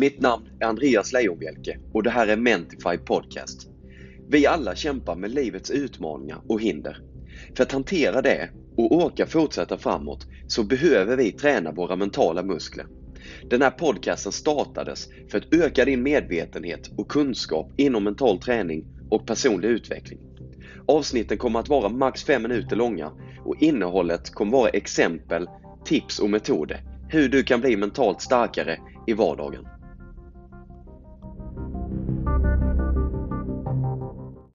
Mitt namn är Andreas Leijonbielke och det här är Mentify Podcast. Vi alla kämpar med livets utmaningar och hinder. För att hantera det och orka fortsätta framåt så behöver vi träna våra mentala muskler. Den här podcasten startades för att öka din medvetenhet och kunskap inom mental träning och personlig utveckling. Avsnitten kommer att vara max 5 minuter långa och innehållet kommer vara exempel, tips och metoder hur du kan bli mentalt starkare i vardagen.